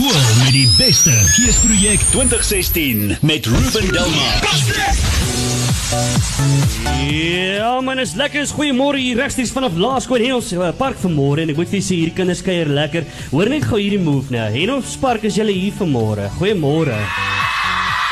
Skool met die beste. Geesprojek 2016 met Ruben Delmar. Ja, man, is lekker. Is goeiemôre hier regstreeks vanaf Laerskool Hengels uh, Park vanmôre en ek moet vir julle sê hierdie kinders kuier lekker. Hoor net gou hierdie move nou. Hengels Park is julle hier vanmôre. Goeiemôre. Ja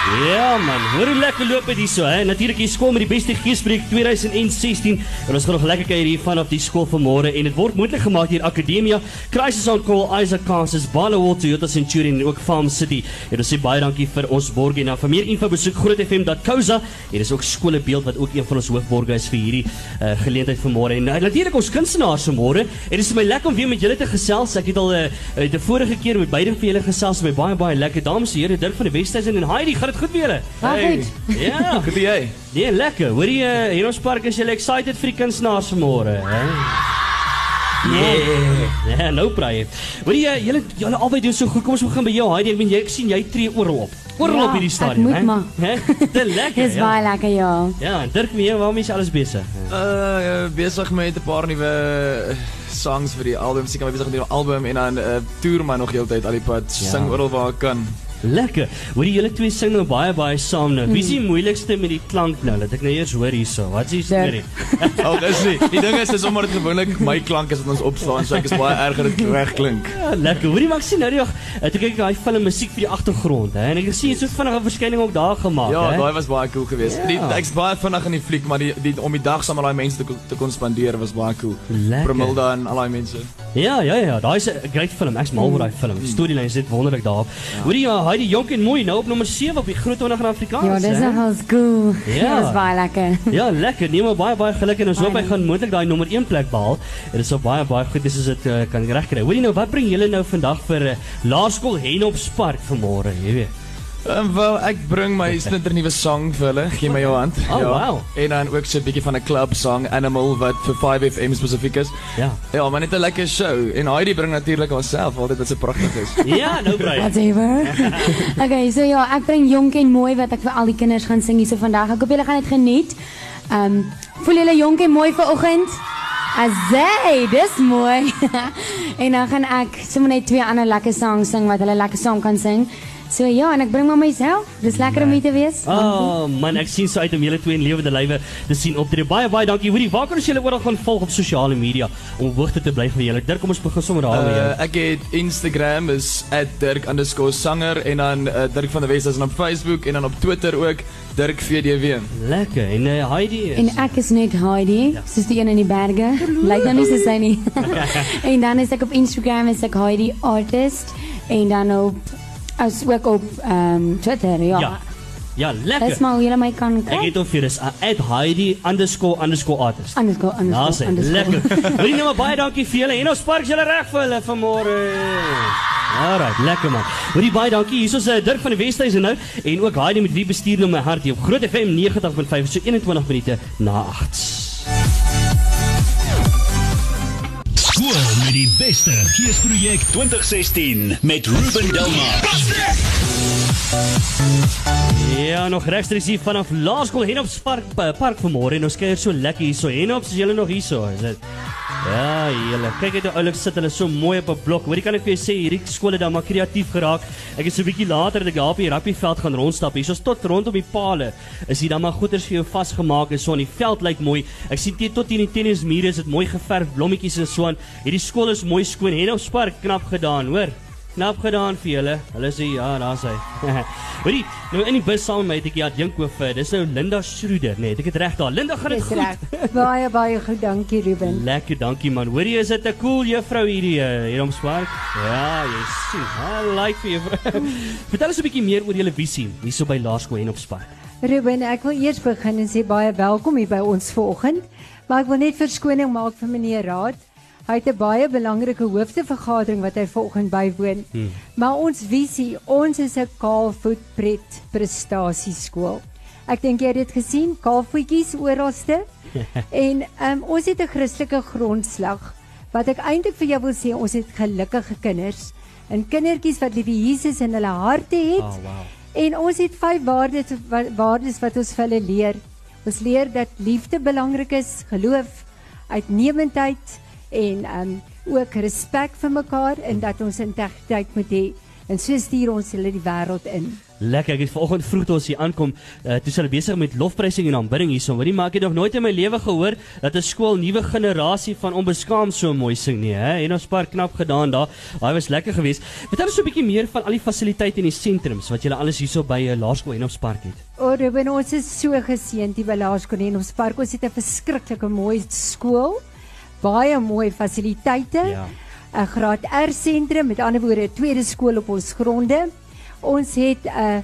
man, hoor hoe lekker loop dit hierso hè. Natuurlik hier skool met die beste geespreek 2016 en ons gaan nog lekker kuier hier vanaf die skool vanmôre en dit word moontlik gemaak hier Akademia, Crisis on Call, Isaac Kansas, Ballawall, Toyota Centurion en ook Farm City. En ons sê baie dankie vir ons borgie. Nou vir meer info besoek grootfm.co.za. Hier is ook skole beeld wat ook een van ons hoofborge is vir hierdie uh, geleentheid vanmôre. En uh, natuurlik ons kunstenaars vanmôre. En dit is my lekker om weer met julle te gesels. Ek het al uh, die vorige keer met beide van julle gesels baie baie lekker dames en here Dirk van die Westhuizen en Heidi. Gaan dit goed met julle? Baie goed. Ja, Goed jy? nee, lekker. Hoor jy uh, hier ons park is julle excited vir die kunstenaars vanmôre, hè? Nee, nee, nou praai. Hoor jy julle julle albei doen so goed. Kom ons begin by jou, Heidi. Ek meen jy ek sien jy tree oral op. Oral Ja, op hierdie ek stadion, moet hè? maar. Hè? Te lekker. Dis ja. baie lekker ja. Ja, en Dirk, mee, waarmee is alles besig? Uh besig met 'n paar nuwe songs vir die album. Seker maar besig met die album en dan uh, toer maar nog heeltyd al die pad. Ja. Sing oral waar ek kan. Lekker. Hoor jy julle twee sing nou baie baie saam nou. Wie is Hmm. die moeilikste met die klank nou? Laat ek nou eers hoor hierso. Wat is die storie? Al is nie. Die ding is dis omdat dit gewoonlik my klank is wat ons opslaan, so ek is baie erger dit reg klink. Ja, lekker. Hoorie, maar ek sien nou die dag, ek kyk daai film musiek vir die agtergrond, hè. En ek sien so vinnige verskyning ook daar gemaak, Ja, hè. daai was baie cool geweest. Die Ja. ek's baie vinnig in die fliek, maar die, die om die dag saam met daai mense te, te kon spandeer was baie cool. Lekker. Bromilda en al daai mense. Ja, ja, ja, daai is 'n great film. Ek's mal oor daai film. Die storielyn is net wonderlik daarop. Hoorie, ja, die jonk en mooi nou op nommer 7 op die groot 20 in Afrikaans. Ja, dis nogals cool. Ja. Dis baie lekker. Ja, lekker. Nee, maar baie baie geluk en ons hoop hy gaan moontlik daai nommer 1 plek behaal. Dit sou baie baie goed wees as dit uh, kan regkry. Hoorie nou, wat bring julle nou vandag vir uh, Laerskool Henop Park vanmôre, jy weet? Ehm wel, ek bring my splinter nuwe song vir hulle. Gee my jou hand. Oh, wow. En dan ook so 'n bietjie van 'n club song Animal wat vir 5FM spesifiek is. Ja. Ja, maar net 'n lekker show. En Heidi bring natuurlik haarself altyd wat so pragtig is. Ja, nou Brian. Whatever. okay, so ja, ek bring jonk en mooi wat ek vir al die kinders gaan sing hierso vandag. Ek hoop julle gaan dit geniet. Ehm, um, voel julle jonk en mooi vir oggend? Azay, dis mooi. en dan gaan ek sommer net twee ander lekker songs sing wat hulle lekker saam kan sing. So ja, en ek bring maar myself. Dis lekker om hier te wees. Oh man, ek sien so uit om julle twee in lewende lywe te sien optree. Baie baie dankie. Hoorie, waar kan ons julle oral gaan volg op sosiale media om op hoogte te bly van julle? Dirk, kom ons begin sommer daar met jou. Uh, ek het Instagram is @dirk_sanger en dan uh, Dirk van der Wes is op Facebook en dan op Twitter ook Dirk VDW. Lekker. En uh, Heidi is En ek is net Heidi, soos die een in die berge. Lyk nou nie so sy nie. en dan is ek op Instagram is ek Heidi artist en dan op as ook op ehm um, Twitter, ja. Ja. Ja, lekker. Dis maar hoe jy my kan Ek kry. het of hier is @heidi__artist. Anders go, anders Ja, sê, lekker. Hoorie nou maar baie dankie vir julle. En ons spark julle reg vir hulle vanmôre. Alright, lekker man. Hoorie baie dankie. Hier is uh, Dirk van die Wesduise nou en ook Heidi met wie bestuur nou my hart hier op Groot FM 90.5 so 21 minute na 8. Met die beste. Geesprojek 2016 met Ruben Delmar. Ja, nog regstreeks hier vanaf Laerskool Henops Park pa- park vanmôre en ons kuier so lekker hierso. Henops, is julle nog? Is dit? Ja, julle. Kyk net hoe oulik sit hulle so mooi op 'n blok. Hoorie kan ek vir jou sê hierdie skole het dan maar kreatief geraak. Ek het so 'n bietjie later dat ek daar op die rugbyveld gaan rondstap. Hierso's tot rondom die palle. Is hier dan maar goeders vir jou vasgemaak en so aan die veld lyk mooi. Ek sien teen tot hier in die tennismure is dit mooi geverf blommetjies en so aan. Hierdie skool is mooi skoon. Henops Park knap gedaan, hoor. Knap gedaan vir julle. Hulle sê ja, daar's hy. Hoorie, nou in die bus saam met my het ek ja dink oor vir. Dis nou Linda Schroeder, nee, het ek dit reg daar. Linda, gaan dit goed? Baie baie goed, dankie Ruben. Lekker, dankie man. Hoorie, is dit 'n cool juffrou hierdie uh, hier om Spark? Ja, jy sien. I like vir juffrou. Vertel ons 'n bietjie meer oor julle visie hierso by Laerskool en op Spark. Ruben, ek wil eers begin en sê baie welkom hier by ons vanoggend. Maar ek wil net verskoning maak vir meneer Raad. Hy het 'n baie belangrike hoofdevergadering wat hy vanoggend bywoon. Hmm. Maar ons visie, ons is 'n kaalvoetpret prestasieskool. Ek dink jy het dit gesien, kaalvoetjies oralste. en um, ons het 'n Christelike grondslag wat ek eintlik vir jou wil sê, ons het gelukkige kinders en kindertjies wat liewe Jesus in hulle harte het. Oh, wow. En ons het vyf waardes wa- waardes wat ons vir hulle leer. Ons leer dat liefde belangrik is, geloof, uitnemendheid en um ook respek vir mekaar en dat ons integriteit moet hê. En so stuur ons hulle die wêreld in. Lekker, ek het vanoggend vroeg toe ons hier aankom, uh, toe sy besig met lofprysing en aanbidding hierso. Hoorie, maar ek het nog nooit in my lewe gehoor dat 'n skool nuwe generasie van onbeskaam so mooi sing nie, hè? En ons paar knap gedaan daar. Daai was lekker geweest. Vertel ons so 'n bietjie meer van al die fasiliteite en die sentrums wat julle alles hierso by uh, laerskool en op Spark het. O, Ruben, ons is so geseënd hier by Laerskool en ons park. Ons het 'n verskriklike mooi skool. Baie mooi fasiliteite. Ja. 'n Graad R sentrum, met ander woorde, 'n tweede skool op ons gronde. Ons het 'n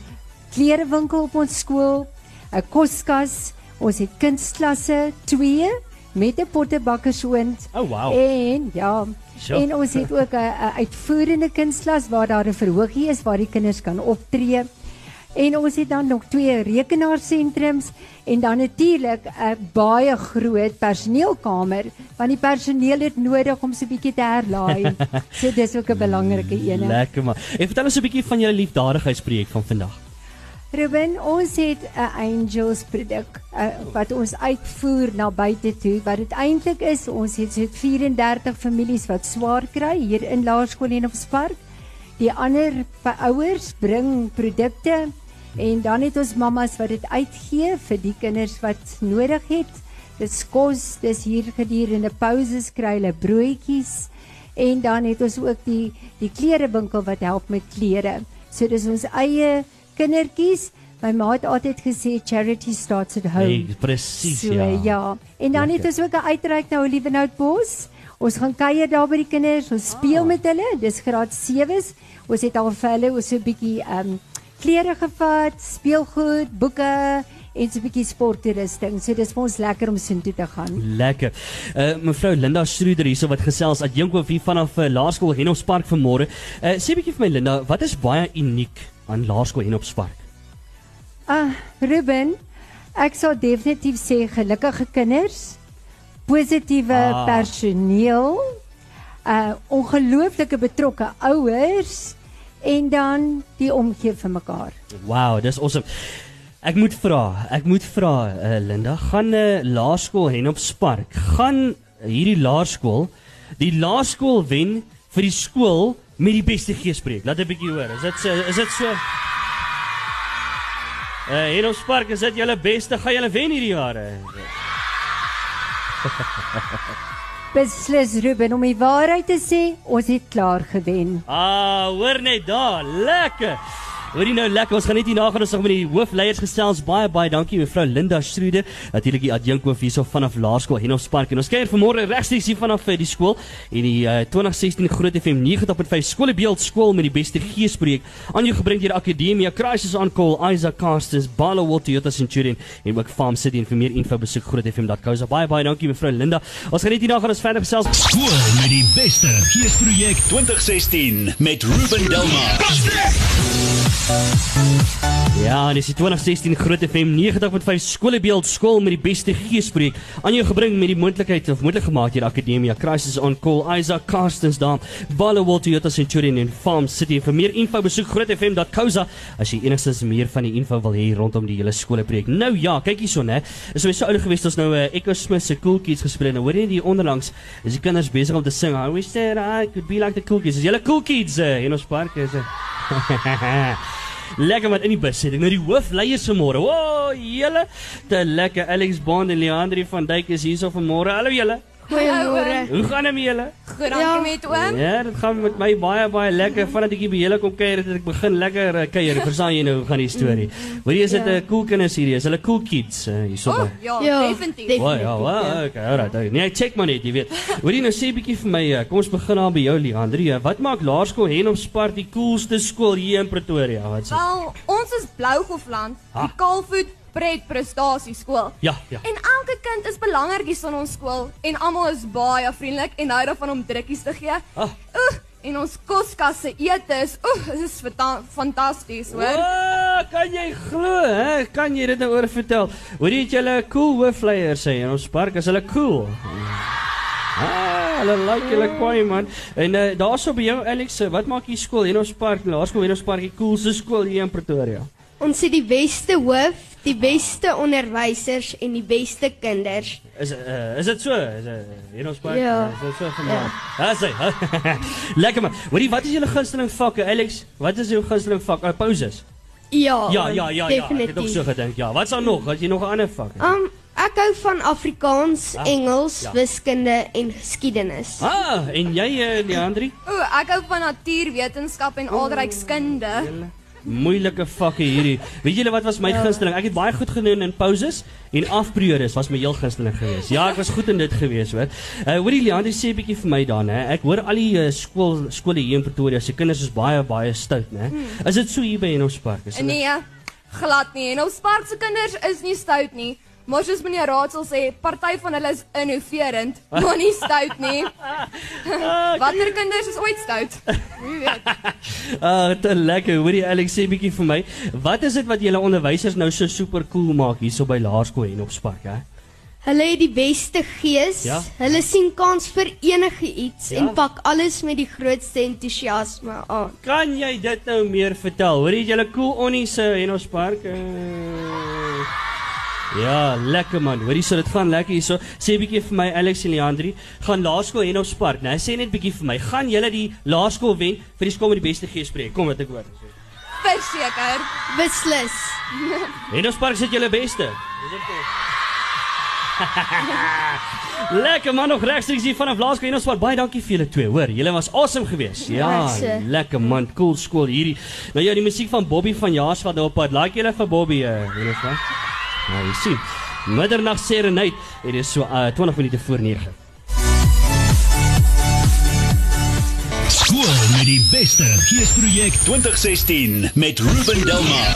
klerewinkel op ons skool, 'n koskas, ons het kunstklasse 2 met 'n pottebakkersoond. Oh wow. En ja, Sjoe. en ons het ook 'n 'n uitvoerende kunstklas waar daar 'n verhoogie is waar die kinders kan optree. En ons het dan nog twee rekenaarsentrums en dan natuurlik 'n baie groot personeelkamer want die personeel het nodig om so 'n bietjie te herlaai. so dis ook 'n belangrike ene. Lekker maar. En vertel ons 'n bietjie van julle liefdadigheidsprojek van vandag. Ruben, ons het 'n Angels produk uh, wat ons uitvoer na buite toe. Wat dit eintlik is, ons het so 34 families wat swaar kry hier in Laerskool en op Spark. Die ander ouers bring produkte en dan het ons mammas wat dit uitgee vir die kinders wat nodig het. Dis kos, dis hier gedurende pauses kry hulle broodjies en dan het ons ook die die klerewinkel wat help met klere. So dis ons eie kindertjies. My ma het altyd gesê charity starts at home. Hey, presies So, ja. ja. En dan Lekker. het ons ook 'n uitreik na Olivenhout Bos. Ons gaan kuier daar by die kinders, ons speel Ah. met hulle. Dis graad 7s. Ons het al vir hulle so 'n bietjie ehm um, klere gevat, speelgoed, boeke en so 'n bietjie sporttoerusting. So dis vir ons lekker om soontoe te gaan. Lekker. Uh mevrou Linda Struder hierso wat gesels adjunkhoof hier vanaf uh, Laerskool Henop Park vanmôre. Uh sê bietjie vir my Linda, wat is baie uniek aan Laerskool Henop Park? Ah, Ruben, ek sal definitief sê gelukkige kinders, positiewe ah. personeel, uh ongelooflike betrokke ouers en dan die omgee vir mekaar. Wow, dis awesome. Ek moet vra, ek moet vra uh, Linda, gaan 'n uh, laerskool Henop Park, gaan hierdie laerskool die laerskool wen vir die skool met die beste geespreek. Laat 'n bietjie hoor. Is dit so is dit so Uh, Henop Park, is dit julle beste? Gaan julle wen hierdie jare? Beslis Ruben om die waarheid te sê, ons het klaar gewen. Ah, hoor net daar, lekker. Hoorie nou lekker, ons gaan net hierna gaan ons nog met die hoofleiers gesels. Baie baie dankie mevrou Linda Strude, natuurlik die adjunkhoof hierso vanaf Laerskool Henop Park. En ons kuier vanmôre regstreeks hier vanaf eh, die skool en die uh, 2016 Groot FM 90.5 Skoolbeeld skool met die beste geespreek. Aan jou gebring deur Akademia Crisis on Call, Isaac Casters, Ballowal Toyota Centurion en ook Farm City en vir meer info besoek grootfm.co. Baie baie dankie mevrou Linda. Ons gaan net hierna gaan ons verder gesels. Skool met die beste geesprojek 2016 met Ruben Delmar. 嗯。Ja, dis die 2016 Groot FM 90.5 Skoolbeeld skool met die beste geespreek. Aan jou gebring met die moontlikheid of moontlik gemaak deur Akademia Crisis on Call, Isaac Carstens daar, Ballowal Toyota Centurion en Farm City. Vir meer info besoek grootfm.co as jy enigstens meer van die info wil hê rondom die hele skoolprojek. Nou ja, kyk hierson hè. Is my so oulik geweest ons nou 'n uh, Echo Smith se Cool Kids gespeel. Nou hoor jy die onderlangs is die kinders besig om te sing. I wish that I could be like the Cool Kids. Is julle Cool Kids uh, in ons park is dit? Lekker wat in die bus sit. Ek nou die hoofleiers vanmôre. O, oh, julle, te lekker. Alex Bond en Leandri van Duyk is hierso vanmôre. Hallo julle. Goeiemôre. Hoe gaan dit met julle? Goed dankie met oom. Ja, dit gaan met my baie baie lekker. Vandat ek hier by julle kom kuier, het ek begin lekker uh, kuier. Verstaan jy nou hoe gaan die storie? Hoor jy is dit 'n Ja. cool kinders hierdie? Is hulle cool kids uh, hierso? Oh, by? ja, Ja, definitief. Wow, ja, wow, okay, alright. Okay. Nee, check maar net, jy weet. Hoor jy nou sê 'n bietjie vir my, uh, kom ons begin daar by jou Leandri. Wat maak Laerskool Henop Spart die coolste skool hier in Pretoria? Wat sê? Wel, ons is Blougofland, Ah. die Kaalvoet Pret Prestasieskool. Ja, ja. En elke kind is belangrik hier in ons skool en almal is baie vriendelik en hou daarvan om drukkies te gee. Ah. Oeh, en ons koskasse ete is, oeh, dit is fanta- fantasties, hoor. Wow, kan jy glo, hè? Kan jy dit nou oor vertel? Hoor jy het julle cool hoofleier sê in ons park, is hulle cool? Ah, hulle like julle kwai man. En uh, daarso by jou Alex, wat maak hier skool in ons park? Laerskool in ons park die coolste skool hier in Pretoria. Ons het die beste hoof, die beste onderwysers en die beste kinders. Is uh, is dit so? Is uh, hier ons park? Ja. Is dit so gemaak? Ja, sê. Lekker man. Hoorie, wat is julle gunsteling vakke, Alex? Wat is jou gunsteling vak? Uh, pauses. Ja, Ja, ja, ja, ja. Ek definitief. het ook so gedink. Ja, wat's daar nog? Wat jy nog 'n ander vak? Um ek hou van Afrikaans, Ah, Engels, ja. wiskunde en geskiedenis. Ah, en jy, uh, Leandri? O, ek hou van natuurwetenskap en aardrykskunde. Moeilike vakke hierdie. Weet julle wat was my gunsteling? Ek het baie goed gedoen in pauses en afperiodes was my heel gunsteling geweest. Ja, ek was goed in dit geweest, hoor. Uh hoorie Leandri sê 'n bietjie vir my dan, hè. Ek hoor al die uh, skool skole hier in Pretoria se kinders is baie baie stout, né? Is dit so hier by Enos Park? Is hulle- Nee, glad nie. En ons park se kinders is nie stout nie. Maar soos meneer Raadsel sê, party van hulle is innoverend, maar nie stout nie. Watter kinders is ooit stout? Wie weet. Ah, te lekker. Hoorie Alex sê bietjie vir my. Wat is dit wat julle onderwysers nou so super cool maak hierso by Laerskool en op Spark, hè? Hulle het die beste gees. Ja. Hulle sien kans vir enige iets Ja. en pak alles met die grootste entoesiasme aan. Kan jy dit nou meer vertel? Hoorie het julle cool onnies uh, en ons park? Uh... Ja, lekker man. Hoorie, so dit gaan lekker hierso. Sê 'n bietjie vir my Alex en Leandri, gaan Laerskool en ons park, né? Sê net bietjie vir my, gaan julle die Laerskool wen vir die skool met die beste geespreek? Kom wat ek hoor. Verseker. Beslis. En ons park sit julle beste. Lekker man nog regstreeks hier vanaf Laerskool en ons park. Baie dankie vir julle twee, hoor. Julle was awesome geweest. Ja, Dankie. lekker man, cool skool hierdie. Nou ja, die musiek van Bobby van Jaarsveld daar op pad. Like julle vir Bobby, uh, weet jy wat? Nou, jy sien. Middernag serenade. Dit is so uh, 20 minute voor 9. Skool met die beste geesprojek 2016 met Ruben Delmar.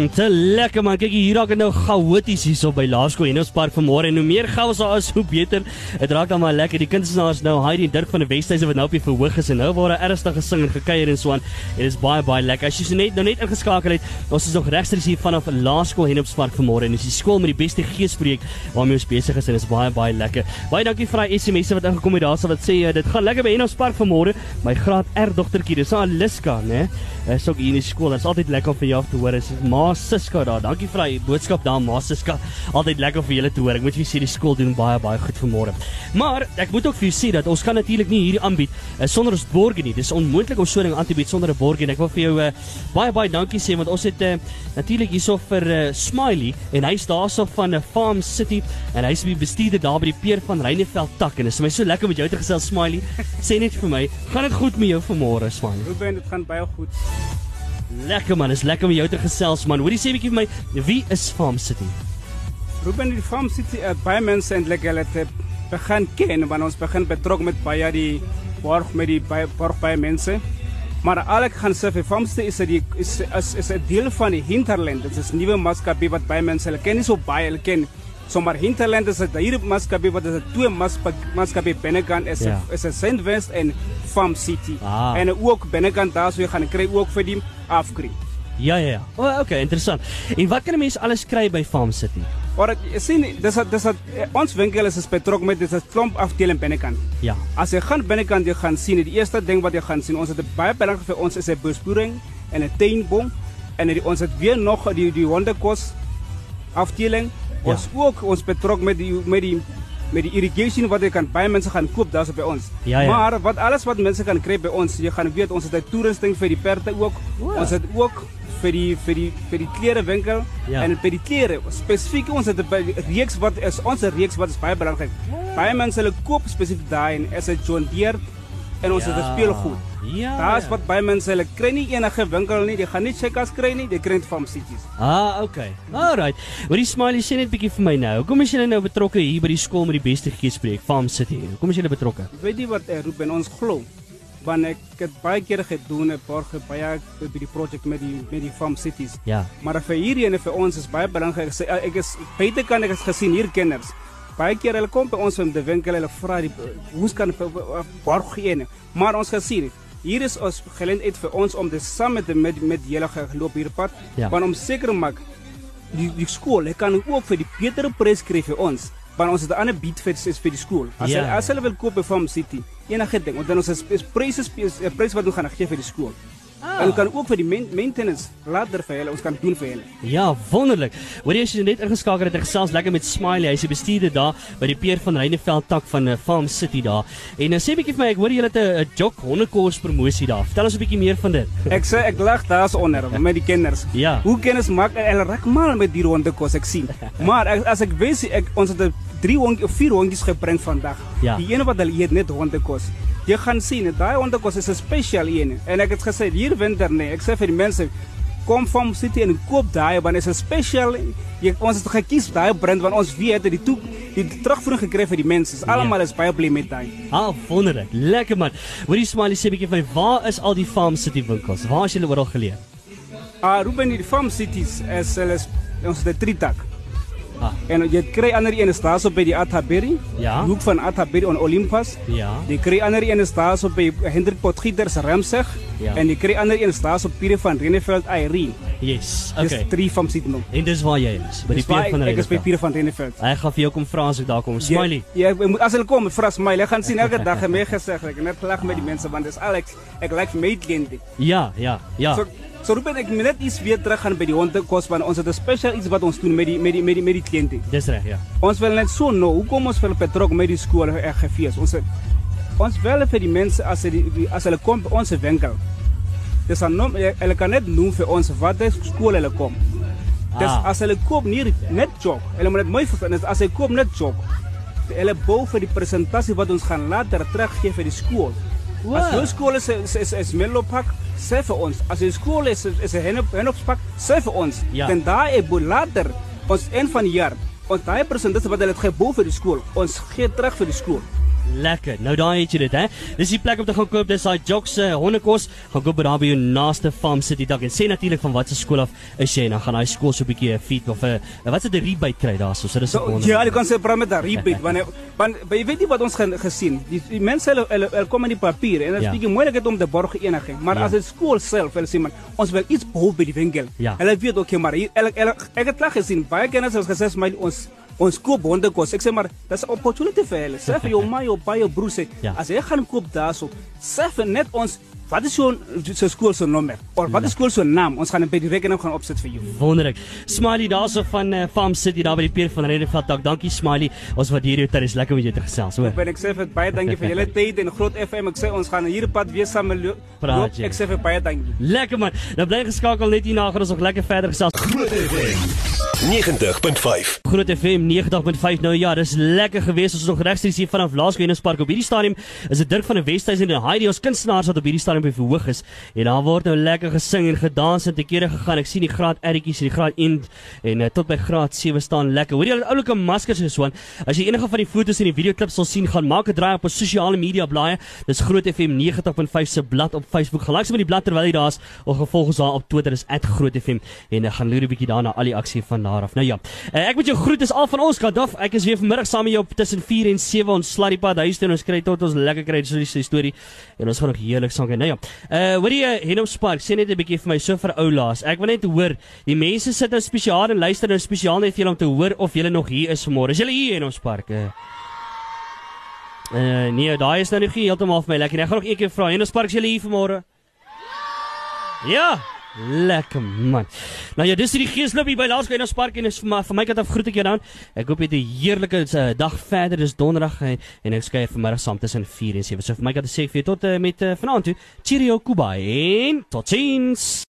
Hmm, te lekker man. Kyk hier raak dit nou chaoties hierso by Laerskool en ons park vanmôre en hoe meer chaos daar is, hoe beter. Dit raak dan maar lekker. Die kunstenaars nou Heidi en Dirk van die Wesduise wat nou op die verhoog is en nou waar hulle ernstig gesing en gekuier en so aan. Dit is baie baie lekker. As jy so net nou net ingeskakel het, ons is nog regstreeks hier vanaf Laerskool en op Spark vanmôre en dis die skool met die beste geesprojek waarmee ons besig is en dit is baie baie lekker. Baie dankie vir daai SMS'e wat ingekom het daarso wat sê uh, dit gaan lekker by Enos Park vanmôre. My graad R dogtertjie, dis Aliska, né? Is ook hier in die skool. Dit is altyd lekker om vir jou te hoor. Dis Ma Siska daar. Dankie vir daai boodskap daar Ma Siska. Altyd lekker vir julle te hoor. Ek moet vir julle sê die skool doen baie baie goed vanmôre. Maar ek moet ook vir julle sê dat ons kan natuurlik nie hierdie aanbied uh, sonder ons borgie nie. Dis onmoontlik om so 'n ding aan te bied sonder 'n borgie. En ek wil vir jou uh, baie baie dankie sê want ons het uh, natuurlik hierso vir uh, Smiley en hy's daarso van 'n uh, Farm City en hy's die bestuurder daar by die Peer van Reineveld tak en dit is vir my so lekker om met jou te gesels Smiley. Sê net vir my, gaan dit goed met jou vanmôre Smiley? Ruben, dit gaan baie goed. Lekker man, is lekker om jou te gesels man. Hoorie sê 'n bietjie vir my, wie is Farm City? Ruben, die Farm City het baie mense eintlik hulle het begin ken, want ons begin betrok met baie die borg met die baie borg baie mense. Maar al ek gaan sê vir Farm City is dit is is is 'n deel van die hinterland. Dit is 'n nuwe maatskappy wat baie mense hulle ken nie so baie hulle ken. So maar hinterland is 'n hier maatskappy wat is 'n twee maatska- maatskappy binnekant is Ja. is 'n Saint West en Farm City. Ah. En ook binnekant daar so jy gaan kry ook vir die afkry. Ja ja ja. O, oh, okay, interessant. En wat kan 'n mens alles kry by Farm City? Maar jy sien, dis dis eh, ons winkel is betrok met dis 'n klomp afdeling binnekant. Ja. As jy gaan binnekant jy gaan sien, die eerste ding wat jy gaan sien, ons het 'n baie belangrik vir ons is 'n besproeiing en 'n tuinbom en die, ons het weer nog die die hondekos afdeling. Ja. Ons ook ons betrok met die met die met die irrigation wat jy kan baie mense gaan koop daarso by ons. Ja, ja. Maar wat alles wat mense kan kry by ons, jy gaan weet ons het 'n toerusting vir die perde ook. O. Ons het ook vir die vir die vir die klerewinkel Ja. en vir die klere spesifiek ons het 'n reeks wat is ons reeks wat is baie belangrik. Baie mense hulle koop spesifiek daai en is 'n John Deere en ons het 'n speelgoed. Ja. Daar's ja. wat baie mense hulle kry nie enige winkel nie, jy gaan nie checkers kry nie, jy kry van cities. Ah, okay. Alright. Hoorie Smiley sê net bietjie vir my nou. Hoekom is julle nou betrokke hier by die skool met die beste geespreek, Farm City? Hoekom is julle betrokke? Weet jy wat eh, roep en ons glo? Want ek het baie keer gedoen, ek borg baie by die projek met die met die farm cities. Ja. Maar vir hierdie en vir ons is baie belangrik. Ek, sê, eh, ek is buite kan ek het gesien hier kinders. Baie keer hulle kom by ons om te winkel, hulle vra die hoe kan borg een. Maar ons gesien Hier is ons geleentheid vir ons om dit saam met met met julle geloop hier pad, Ja. want om seker maak die die skool, hy kan ook vir die betere prys kry vir ons. want ons het 'n ander bied vir is vir die skool. As Ja. hulle as hulle wil koop by Farm City, enige ding, want dan ons is, pryse is prys wat ons gaan gee vir die skool. Ah. En kan ook vir die main, maintenance later vir hulle, ons kan doen vir hulle. Ja, wonderlik. Hoor jy as jy net ingeskakel het, ek gesels lekker met Smiley. Hy's die bestuurder daar by die Peer van Reyneveld tak van uh, Farm City daar. En uh, sê 'n bietjie vir my, ek hoor julle het 'n 'n jog hondekos promosie daar. Vertel ons 'n bietjie meer van dit. Ek sê ek lag daar's onder met die kinders. Ja. Hoe kennis maak hulle raak mal met die ronde kos ek sien. Maar ek, as ek weet ek ons het 'n drie hondjies of vier hondjies gebring vandag. Ja. Die ene wat hulle eet net hondekos. Jy gaan sien, daai hondekos is 'n spesiaal een. En ek het gesê hier winter nee, ek sê vir die mense kom van City en koop daai want dit is 'n spesiaal jy ons het gekies daai brand want ons weet dat die toe die terugvoering gekry vir die mense. Almal is baie bly met daai. Ah, wonderlik. Lekker man. Hoor jy Smiley sê bietjie vir my, waar is al die Farm City winkels? Waar is julle oral geleë? Ah, Ruben die Farm Cities is hulle is- ons het 'n trietak. Ah. En jy kry ander een daar so by die Athaberi. Ja. Hoek van Athaberi on Olympus. Ja. Kry ander een daar so by Hendrik Potgieter se Ramseg. Ja. En die kry ander een is daar so Pierre van Reneveld Irene. Yes. Dis Okay. drie van sit nou. En dis waar jy is, by die Dis waar Peer van ek, ek is by. Pierre van Reneveld. Hy gaan vir jou kom vra as ek daar kom. Smiley. Ja, ek moet as hulle kom, vra Smiley. Ek gaan sien elke dag en my gesê ek net lag met die mense want dis Alex. Ek like my kliënte. Ja, ja, ja. So so Ruben ek moet net iets weer terug gaan by die hondekos want ons het 'n spesiaal iets wat ons doen met die met die met die met die kliënte. Dis reg, ja. Ons wil net so nou, hoekom ons vir betrok met die skool reg gefees. Ons ons wil vir die mense as hulle die- as hulle kom by ons winkel. Dis aan nom hulle kan net noem vir ons wat is skool hulle kom. Dis Ah. as hulle koop nie net jog. Hulle moet net mooi verstaan is as hy koop net jog. Hulle bou vir die presentasie wat ons gaan later teruggee vir die skool. As jou skool is is is, is Mellow Park, sê vir ons. As jou skool is is 'n Hennep Hennep Park, sê vir ons. Ja. Dan daai ebo later ons een van die jaar ons daai presentasie wat hulle het gebou vir die skool, ons gee terug vir die skool. Lekker. Nou daai het jy dit, hè. Dis die plek om te gaan koop. Dis daai Jocks se hondekos. Gaan koop by daar by jou naaste Farm City dak en sê natuurlik van watter skool af is jy en dan gaan daai skool so 'n bietjie 'n feed of 'n wat is dit 'n rebate kry daarso. So dis So, ook ja, die kan sê praat met daai rebate want want jy weet nie wat ons gaan gesien. Die, die mense hulle hulle, hulle kom met die papier en dit is Ja. bietjie moeilik om te borg eniging, maar Ja. as die skool self hulle sê man, ons wil iets bou by die winkel. Ja. Hulle weet ook maar hier hulle, hulle, ek het klaar gesien baie kinders het gesê my ons ons koop hondekos. Ek sê maar dis 'n opportunity vir hulle. Sê vir jou ma, jou pa, jou broer sê Ja. as jy gaan koop daarso, sê vir net ons wat is jou se skool se nommer of wat is skool se naam? Ons gaan dit by die rekening gaan opsit vir jou. Wonderlik. Smiley daarso van uh, Farm City daar by die Peer van Redenveld dak. Dankie Smiley. Ons waardeer jou tyd. Dis lekker om jou te gesels, hoor. Ben ek sê vir baie dankie vir julle tyd en Groot FM. Ek sê ons gaan hier op pad weer saam lo- Praat loop. jy. Ek sê vir baie dankie. Lekker man. Nou bly geskakel net hierna gaan ons nog lekker verder gesels. Groot FM 90.5 Groot FM 90.5 nou ja, dis lekker geweest. Ons is nog regstreeks hier vanaf Laasgewenspark op hierdie stadium. Is dit Dirk van der Westhuizen en Heidi ons kunstenaars wat op hierdie stadium by verhoog is. En daar word nou lekker gesing en gedans en te kere gegaan. Ek sien die graad R'tjies en die graad N en uh, tot by graad 7 staan lekker. Hoor jy die oulike maskers en so aan. As jy enige van die foto's en die videoklips wil sien, gaan maak 'n draai op ons sosiale media blaaie. Dis Groot FM 90.5 se blad op Facebook. Gelaai sommer die blad terwyl jy daar is of gevolg ons daar op Twitter is @grootfm en uh, gaan loer 'n bietjie daarna al die aksie van daar af. Nou ja, uh, ek moet jou groet. Dis al van ons kant af. Ek is weer vanmiddag saam met jou op tussen 4 en 7 ons slat die pad huis toe en ons kry tot ons lekker kry so die storie en ons gaan nog heerlik sang. Nou ja. Uh hoor jy Henop Spark sê net 'n bietjie vir my so vir ou laas. Ek wil net hoor, die mense sit nou spesiaal en luister nou spesiaal net vir julle om te hoor of julle nog hier is vanmôre. Is julle hier Henop Spark? Uh, uh nee, daai is nou nie heeltemal vir my lekker nie. Ek gaan nog een keer vra. Henop Spark, is julle hier vanmôre? Ja. Lekker man. Nou ja, dis die geesloop hier by Laerskool en ons park en is vir my, vir my kant af groet ek jou dan. Ek hoop jy het 'n heerlike uh, dag verder. Dis donderdag en, en ek skuif vanmiddag saam tussen 4 en 7. So vir my kant sê ek vir jou tot uh, met uh, vanaand toe. Cheerio Kubai en totsiens.